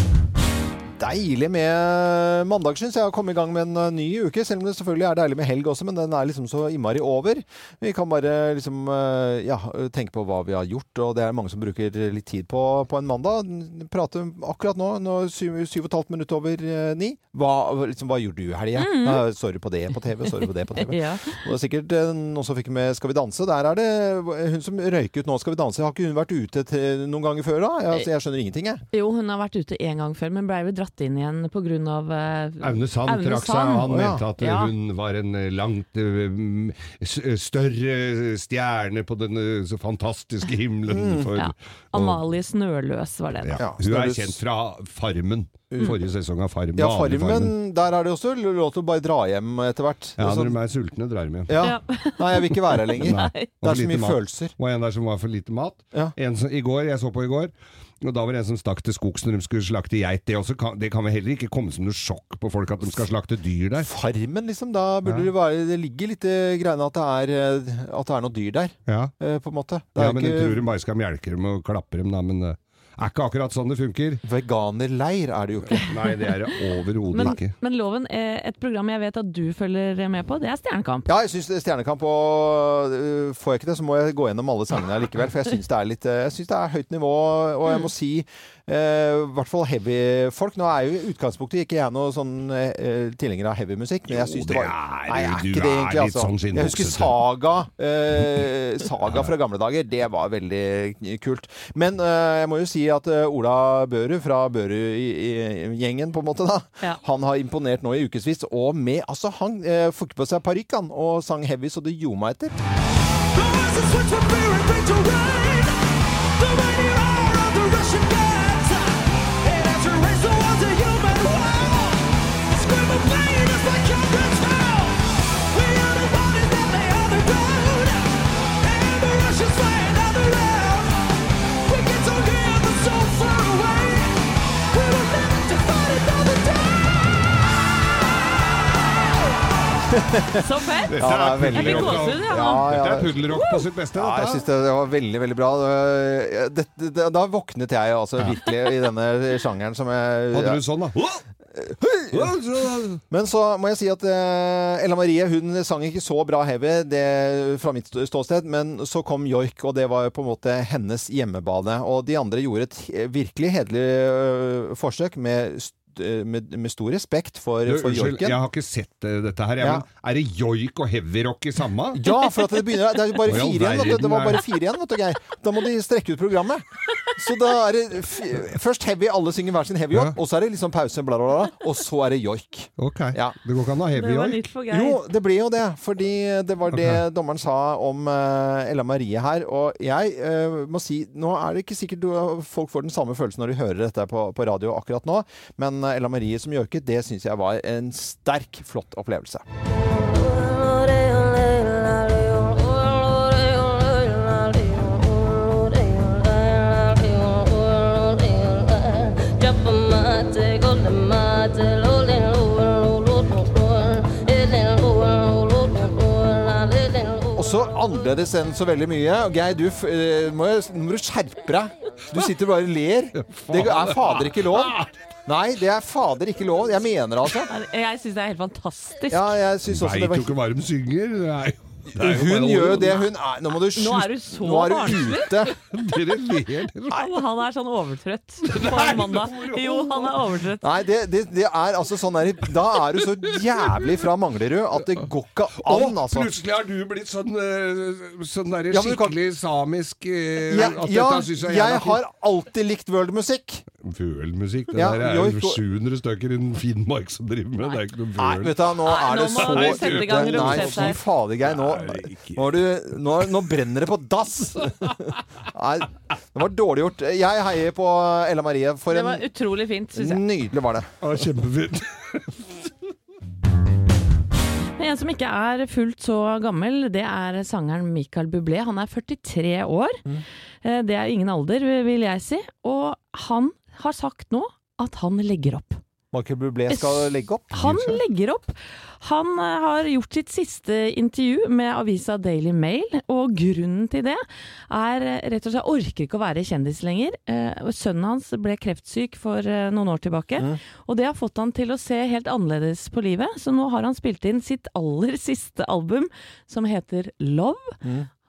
Speaker 1: Deilig med mandag, syns jeg, å komme i gang med en uh, ny uke. Selv om det selvfølgelig er deilig med helg også, men den er liksom så innmari over. Vi kan bare liksom uh, ja, tenke på hva vi har gjort, og det er mange som bruker litt tid på, på en mandag. Prate akkurat nå, nå syv, syv og et halvt minutt over uh, ni. Hva, liksom, hva gjorde du i helga? Mm -hmm. Sorry på det på TV? sorry på det på TV?
Speaker 4: Ja.
Speaker 1: Og er sikkert eh, noen som fikk med Skal vi danse. Der er det hun som røyker ut nå Skal vi danse. Har ikke hun vært ute til noen ganger før da? Jeg, altså, jeg skjønner ingenting, jeg.
Speaker 4: Jo, hun har vært ute en gang før, men blei vel dratt inn igjen pga. Uh,
Speaker 3: Aune Sand trakk seg, han
Speaker 1: ja.
Speaker 3: mente at
Speaker 4: Ja.
Speaker 3: hun var en eh, langt eh, større stjerne på den eh, så fantastiske himmelen. For,
Speaker 4: ja. Amalie Snøløs var det. da.
Speaker 3: Hun er kjent fra Farmen. Forrige sesong av Farmen.
Speaker 1: Ja, Farmen, der er det også lov til å bare dra hjem etter hvert.
Speaker 3: Ja,
Speaker 1: Altså,
Speaker 3: når de er sultne, drar de hjem.
Speaker 1: ja.
Speaker 4: Ja.
Speaker 1: Nei, jeg vil ikke være her lenger.
Speaker 3: Nei.
Speaker 1: Det er så mye
Speaker 3: mat.
Speaker 1: følelser.
Speaker 3: Og en der som var for lite mat.
Speaker 1: Ja.
Speaker 3: En som, I går, jeg så på i går, og da var det en som stakk til skogs når de skulle slakte geit. Det, kan, det kan vel heller ikke komme som noe sjokk på folk at de skal slakte dyr der.
Speaker 1: Farmen, liksom. Da burde
Speaker 3: Ja.
Speaker 1: det være Det ligger litt i greiene at det er, eh, at det er noe dyr der,
Speaker 3: Ja,
Speaker 1: eh, på en måte.
Speaker 3: Ja men
Speaker 1: ikke
Speaker 3: tror de bare skal melke dem og klappe dem, da. Men er ikke akkurat sånn det funker.
Speaker 1: Veganerleir er det jo ikke.
Speaker 3: Nei, det er det overhodet
Speaker 4: Men,
Speaker 3: ikke.
Speaker 4: men Loven, eh, et program jeg vet at du følger med på, det er Stjernekamp.
Speaker 1: Ja, jeg syns Stjernekamp og øh, Får jeg ikke det, så må jeg gå gjennom alle sangene likevel. For jeg syns det litt Jeg synes det er høyt nivå, og jeg må si øh, i hvert fall heavy-folk. Nå er jo i utgangspunktet ikke jeg noe sånn øh, tilhenger av heavy-musikk, men jeg syns
Speaker 3: det
Speaker 1: det var
Speaker 3: er
Speaker 1: Nei, jeg er ikke det egentlig, altså.
Speaker 3: sånn
Speaker 1: jeg husker. Saga. øh, saga fra gamle dager. Det var veldig kult. Men jeg må jo si at Ola Børud fra Børud-gjengen, på en måte, da,
Speaker 4: Ja.
Speaker 1: han har imponert nå i ukevis. Og med Altså, han øh, fikk på seg parykk, han, og sang heavy så det gjorde meg etter.
Speaker 4: Så fett!
Speaker 1: Ja, det er veldig
Speaker 4: Jeg fikk gåsehud, jeg
Speaker 1: Ja,
Speaker 4: nå.
Speaker 3: Dette er puddelrock på sitt beste.
Speaker 1: Ja, jeg syns det, var veldig, veldig bra. Det- det- det- Da våknet jeg altså virkelig i denne sjangeren som jeg
Speaker 3: Hadde du sånn, da?
Speaker 1: Men så må jeg si at eh, Ella Marie hun sang ikke så bra heavy det, fra mitt ståsted, men så kom joik, og det var på en måte hennes hjemmebane. Og de andre gjorde et virkelig hederlig øh, forsøk med, med, med stor respekt for,
Speaker 3: Du,
Speaker 1: for joiken.
Speaker 3: jeg har ikke sett eh, dette her. jeg,
Speaker 1: Ja.
Speaker 3: Men er det joik og heavyrock i samme?
Speaker 1: Ja, for at det begynner Det er jo bare fire igjen. det. Det var bare fire igjen, vet du, Geir. Da må de strekke ut programmet. Så da er det f først heavy, alle synger hver sin heavy ja. og så er det liksom pause, bla, bla, bla, og så er det joik.
Speaker 3: Ok.
Speaker 1: Ja.
Speaker 3: Det går ikke an å ha heavy
Speaker 4: Det var
Speaker 3: joik.
Speaker 4: nytt for Geir.
Speaker 1: Jo, det ble jo det. Fordi det var det dommeren sa om uh, Ella Marie her. Og jeg uh, må si Nå er det ikke sikkert du, folk får den samme følelsen når de hører dette på, på radio akkurat nå, men eh, Ella Marie som joiket, det syns jeg var en sterk, flott opplevelse. Også annerledes enn så veldig mye. Geir, du eh, må, må du skjerpe deg. Du sitter bare og ler. Det er fader ikke lov. Nei, det er fader ikke lov. Jeg mener det, altså.
Speaker 4: Jeg syns det er helt fantastisk.
Speaker 1: Ja, jeg syns også
Speaker 3: Veit
Speaker 1: det
Speaker 3: jo
Speaker 1: var
Speaker 3: ikke hva de synger. Er er
Speaker 1: Hun gjør jo det hun er Nå må du
Speaker 4: Nå er du så
Speaker 1: Nå er du
Speaker 4: barnslig.
Speaker 1: ute.
Speaker 3: Dere ler.
Speaker 4: Og han er sånn overtrøtt på en mandag. Jo, han er overtrøtt.
Speaker 1: Nei, det, det, det er altså sånn der, Da er du så jævlig fra Manglerud at det går ikke an, altså.
Speaker 3: plutselig har du blitt sånn, eh, sånn der
Speaker 1: Ja, men du kan-
Speaker 3: skikkelig samisk eh,
Speaker 1: Ja, ja
Speaker 3: jeg,
Speaker 1: jeg har alltid likt worldmusikk.
Speaker 3: Vølmusikk. Det
Speaker 1: Ja,
Speaker 3: der er jo 700 stykker i Finnmark som driver med det. Det er ikke noe
Speaker 1: Nei,
Speaker 3: vøl.
Speaker 1: vet du, nå
Speaker 4: Nei,
Speaker 1: er det
Speaker 4: nå
Speaker 1: så
Speaker 4: sette i gang
Speaker 1: ute. Nei, fy fader, Geir. Nå, nå, nå, nå brenner det på dass! Nei, det var dårlig gjort. Jeg heier på Ella Marie. For
Speaker 4: Det var
Speaker 1: en
Speaker 4: utrolig fint, syns jeg.
Speaker 1: Nydelig var det.
Speaker 3: Ja, kjempefint.
Speaker 4: En som ikke er fullt så gammel, det er sangeren Michael Bublé. Han er 43 år. Mm. Det er ingen alder, vil jeg si. Og han har sagt nå at han legger opp.
Speaker 1: Michael Bublé skal legge opp?
Speaker 4: Han legger opp. Han eh, har gjort sitt siste intervju med avisa Daily Mail, og grunnen til det er eh, rett og slett orker ikke å være kjendis lenger. Eh, Sønnen hans ble kreftsyk for noen år tilbake, og det har fått han til å se helt annerledes på livet. Så nå har han spilt inn sitt aller siste album, som heter Love.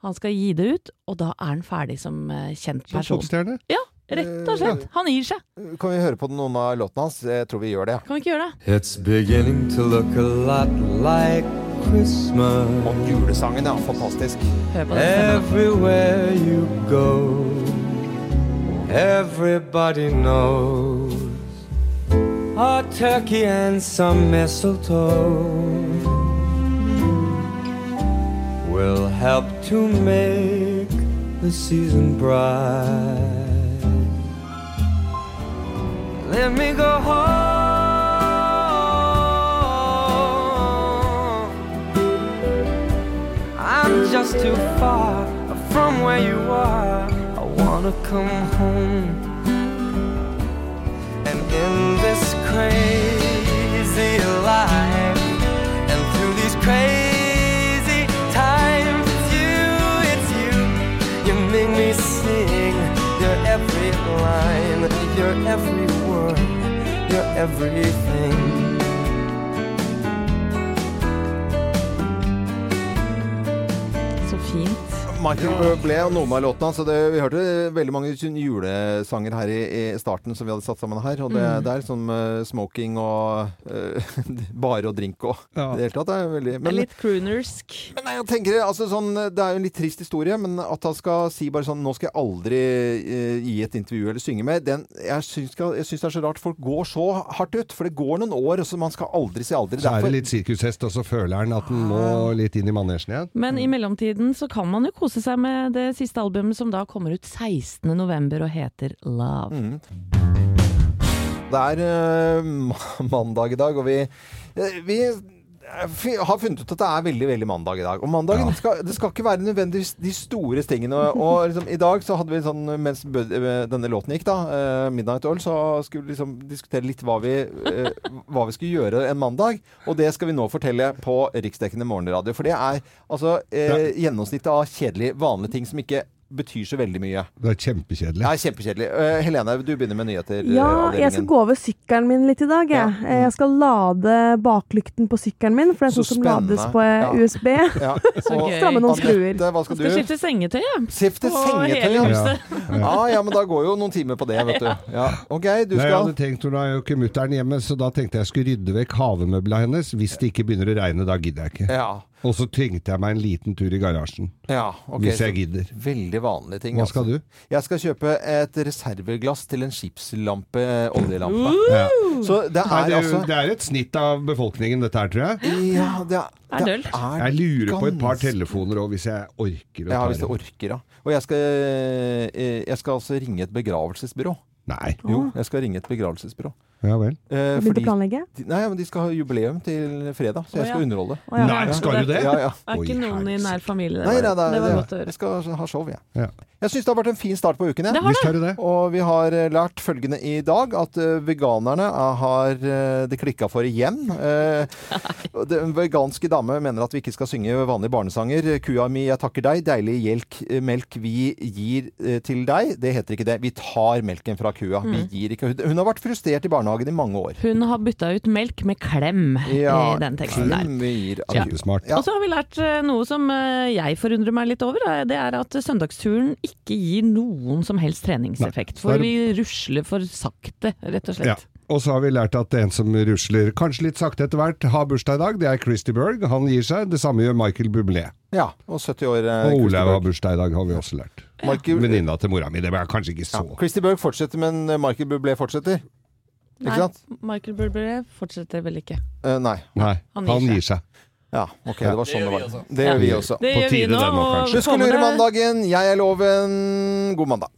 Speaker 4: Han skal gi det ut, og da er han ferdig som kjent kjent
Speaker 3: Som
Speaker 4: person.
Speaker 3: popstjerne?
Speaker 4: Ja, rett og slett. Han gir seg.
Speaker 1: Kan vi høre på noen av låtene hans? Jeg tror vi gjør det.
Speaker 4: Kan vi ikke gjøre det?
Speaker 10: It's beginning to look a lot like Christmas.
Speaker 1: Og julesangen, ja. Fantastisk.
Speaker 4: Hør på den.
Speaker 10: Everywhere you go, everybody knows a turkey and some mistletoe will help to make the season bright. Let me go home. I'm just too far from where you are. I wanna come home. And in this crazy life, and through these crazy times, it's you, it's you. You make me sing your every line, your every you're everything.
Speaker 1: Michael Bublé og noen av låtene hans. så Vi hørte veldig mange julesanger her i, i starten som vi hadde satt sammen her. Og det,
Speaker 4: Mm.
Speaker 1: det er sånn uh, smoking og uh, bare og drink og
Speaker 3: Ja.
Speaker 1: det hele tatt. Det er veldig, men,
Speaker 4: litt croonersk.
Speaker 1: men nei, jeg tenker, altså, sånn, det er jo en litt trist historie, men at han skal si bare sånn Nå skal jeg aldri uh, gi et intervju eller synge mer. Den, jeg syns skal- jeg syns det er så rart folk går så hardt ut. For det går noen år, og så man skal aldri si aldri.
Speaker 3: Så er det litt sirkushest, og så føler han at han må litt inn i manesjen igjen.
Speaker 4: Men i mellomtiden så kan man jo kose seg med det siste albumet som da kommer ut 16.11. og heter Love.
Speaker 1: Mm. Det er uh, mandag i dag, og vi, eh, vi fi- har funnet ut at det er veldig veldig mandag i dag. Og mandagen
Speaker 3: Ja.
Speaker 1: skal, det skal ikke være nødvendigvis de store tingene. Og liksom, i dag så hadde vi sånn, mens eh, denne låten gikk, da, uh, Midnight Oil, så skulle vi liksom diskutere litt hva vi, uh, hva vi skulle gjøre en mandag. Og det skal vi nå fortelle på riksdekkende morgenradio. For det er altså uh, gjennomsnittet av kjedelige, vanlige ting som ikke betyr så veldig mye.
Speaker 3: Det er kjempekjedelig.
Speaker 1: Ja, kjempekjedelig. Uh, Helene, du begynner med nyheter. eh,
Speaker 2: Ja, jeg skal gå over sykkelen min litt i dag. Jeg,
Speaker 1: Ja.
Speaker 2: Eh, jeg skal lade baklykten på sykkelen min, for det er
Speaker 1: Så
Speaker 2: sånn som lades på
Speaker 1: Ja.
Speaker 2: USB.
Speaker 1: Ja.
Speaker 4: Så gøy.
Speaker 2: Stramme noen skruer.
Speaker 1: Hva skal
Speaker 4: Skal
Speaker 1: du?
Speaker 4: skifte sengetøy, ja.
Speaker 1: Skifte sengetøy, ja. Ja, ja, men da går jo noen timer på det, vet du. Ja. OK, du skal
Speaker 3: Nei, jeg hadde tenkt, Nå er jo ikke mutter'n hjemme, så da tenkte jeg skulle rydde vekk havemøbla hennes. Hvis det ikke begynner å regne, da gidder jeg ikke.
Speaker 1: Ja.
Speaker 3: Og så trengte jeg meg en liten tur i garasjen.
Speaker 1: ja okay,
Speaker 3: Hvis jeg gidder.
Speaker 1: Veldig vanlige ting.
Speaker 3: Hva skal
Speaker 1: altså.
Speaker 3: du?
Speaker 1: Jeg skal kjøpe et reserveglass til en skipslampe, oljelampe. Uh!
Speaker 3: Ja.
Speaker 1: Så det
Speaker 3: Nei,
Speaker 1: er altså
Speaker 3: det er et snitt av befolkningen, dette her, tror jeg.
Speaker 1: Ja, det er,
Speaker 4: Er
Speaker 1: det er
Speaker 3: Jeg lurer på et par telefoner òg, hvis jeg orker å
Speaker 1: Ja, hvis du
Speaker 3: det.
Speaker 1: orker, ja. Og jeg skal, eh, jeg skal altså ringe et begravelsesbyrå.
Speaker 3: Nei.
Speaker 1: Jo, jeg skal ringe et begravelsesbyrå.
Speaker 3: Ja vel.
Speaker 1: Eh,
Speaker 2: Har du
Speaker 1: fordi-
Speaker 2: planlegge?
Speaker 1: de, nei, men de skal ha jubileum til fredag, så jeg
Speaker 4: Å, ja.
Speaker 1: skal underholde.
Speaker 2: Å, ja.
Speaker 3: Nei, skal du det?
Speaker 1: Ja, ja.
Speaker 4: Er
Speaker 3: Oi,
Speaker 4: ikke noen i nær familie der.
Speaker 1: Nei, nei,
Speaker 4: det var godt å høre.
Speaker 1: jeg skal ha show, jeg.
Speaker 3: Ja.
Speaker 1: Jeg syns det har vært en fin start på uken. jeg.
Speaker 4: Det har
Speaker 3: Visst har du det.
Speaker 1: Og vi har eh, lært følgende i dag, at eh, veganerne eh, har eh, det klikka for igjen. Eh, Den veganske dame mener at vi ikke skal synge vanlige barnesanger. Kua mi, jeg takker deg. Deilig hjelk, eh, melk vi gir eh, til deg. Det heter ikke det. Vi tar melken fra kua. Vi gir ikke Hun hun har vært frustrert i barnehagen i mange år.
Speaker 4: Hun har bytta ut melk med klem i den teksten der.
Speaker 1: gir av
Speaker 4: Ja.
Speaker 1: Ja.
Speaker 4: Og så har vi lært eh, noe som eh, jeg forundrer meg litt over. eh, Det er at søndagsturen ikke gir noen som helst treningseffekt. For vi rusler for sakte, rett og
Speaker 3: Ja.
Speaker 4: slett.
Speaker 3: Og så har vi lært at en som rusler kanskje litt sakte etter hvert, har bursdag i dag. Det er Christy Berg. Han gir seg. Det samme gjør Michael Bublé.
Speaker 1: Ja, og 70 år. eh,
Speaker 3: Og Olaug har bursdag i dag, har vi også lært. Venninna til mora mi. Det var kanskje ikke
Speaker 1: ja, Christie Berg fortsetter, men eh, Michael Bublé fortsetter. Ikke
Speaker 4: Nei? Michael Bublé fortsetter vel ikke.
Speaker 1: Eh, nei.
Speaker 3: Nei,
Speaker 4: Han
Speaker 3: han
Speaker 4: gir
Speaker 3: gir seg.
Speaker 1: Ja, ok, det var sånn det,
Speaker 11: gjør vi også.
Speaker 1: Det gjør vi også.
Speaker 4: Det gjør vi nå.
Speaker 3: det.
Speaker 1: Husk å lure mandagen. Jeg er Loven. God mandag.